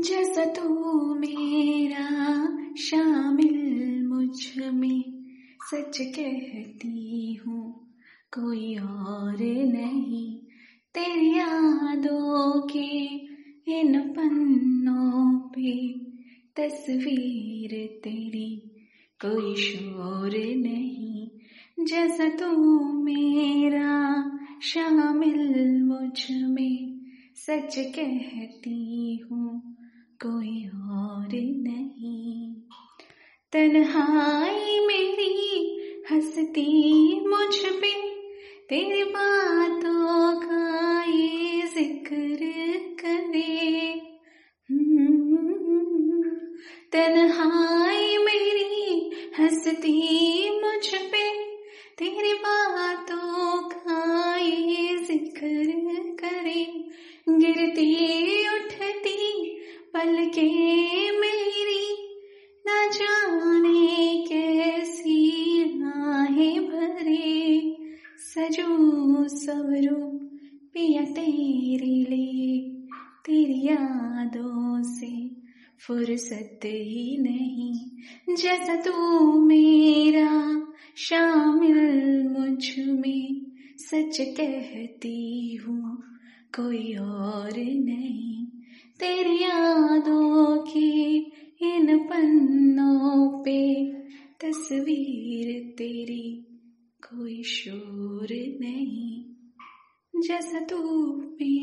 जैसा तू मेरा शामिल मुझमें सच कहती हूँ, कोई और नहीं। तेरी यादों के इन पन्नों पे तस्वीर तेरी कोई शोर नहीं। जैसा तू मेरा शामिल मुझमें सच कहती तन्हाई मेरी हंसती मुझ पे तेरी बातों का ये ज़िक्र करे। हम्म, तन्हाई मेरी हंसती मुझ पे तेरी बातों का ये ज़िक्र करे। गिरती उठती पलके मेरी न सवरू, पिया तेरे लिए तेरी यादों से फुर्सत ही नहीं। जैसा तू मेरा शामिल मुझमें सच कहती हूँ, कोई और नहीं। तेरी यादों के इन पन्नों पे तस्वीर तेरी कोई शोर नहीं जैसा तू मेरा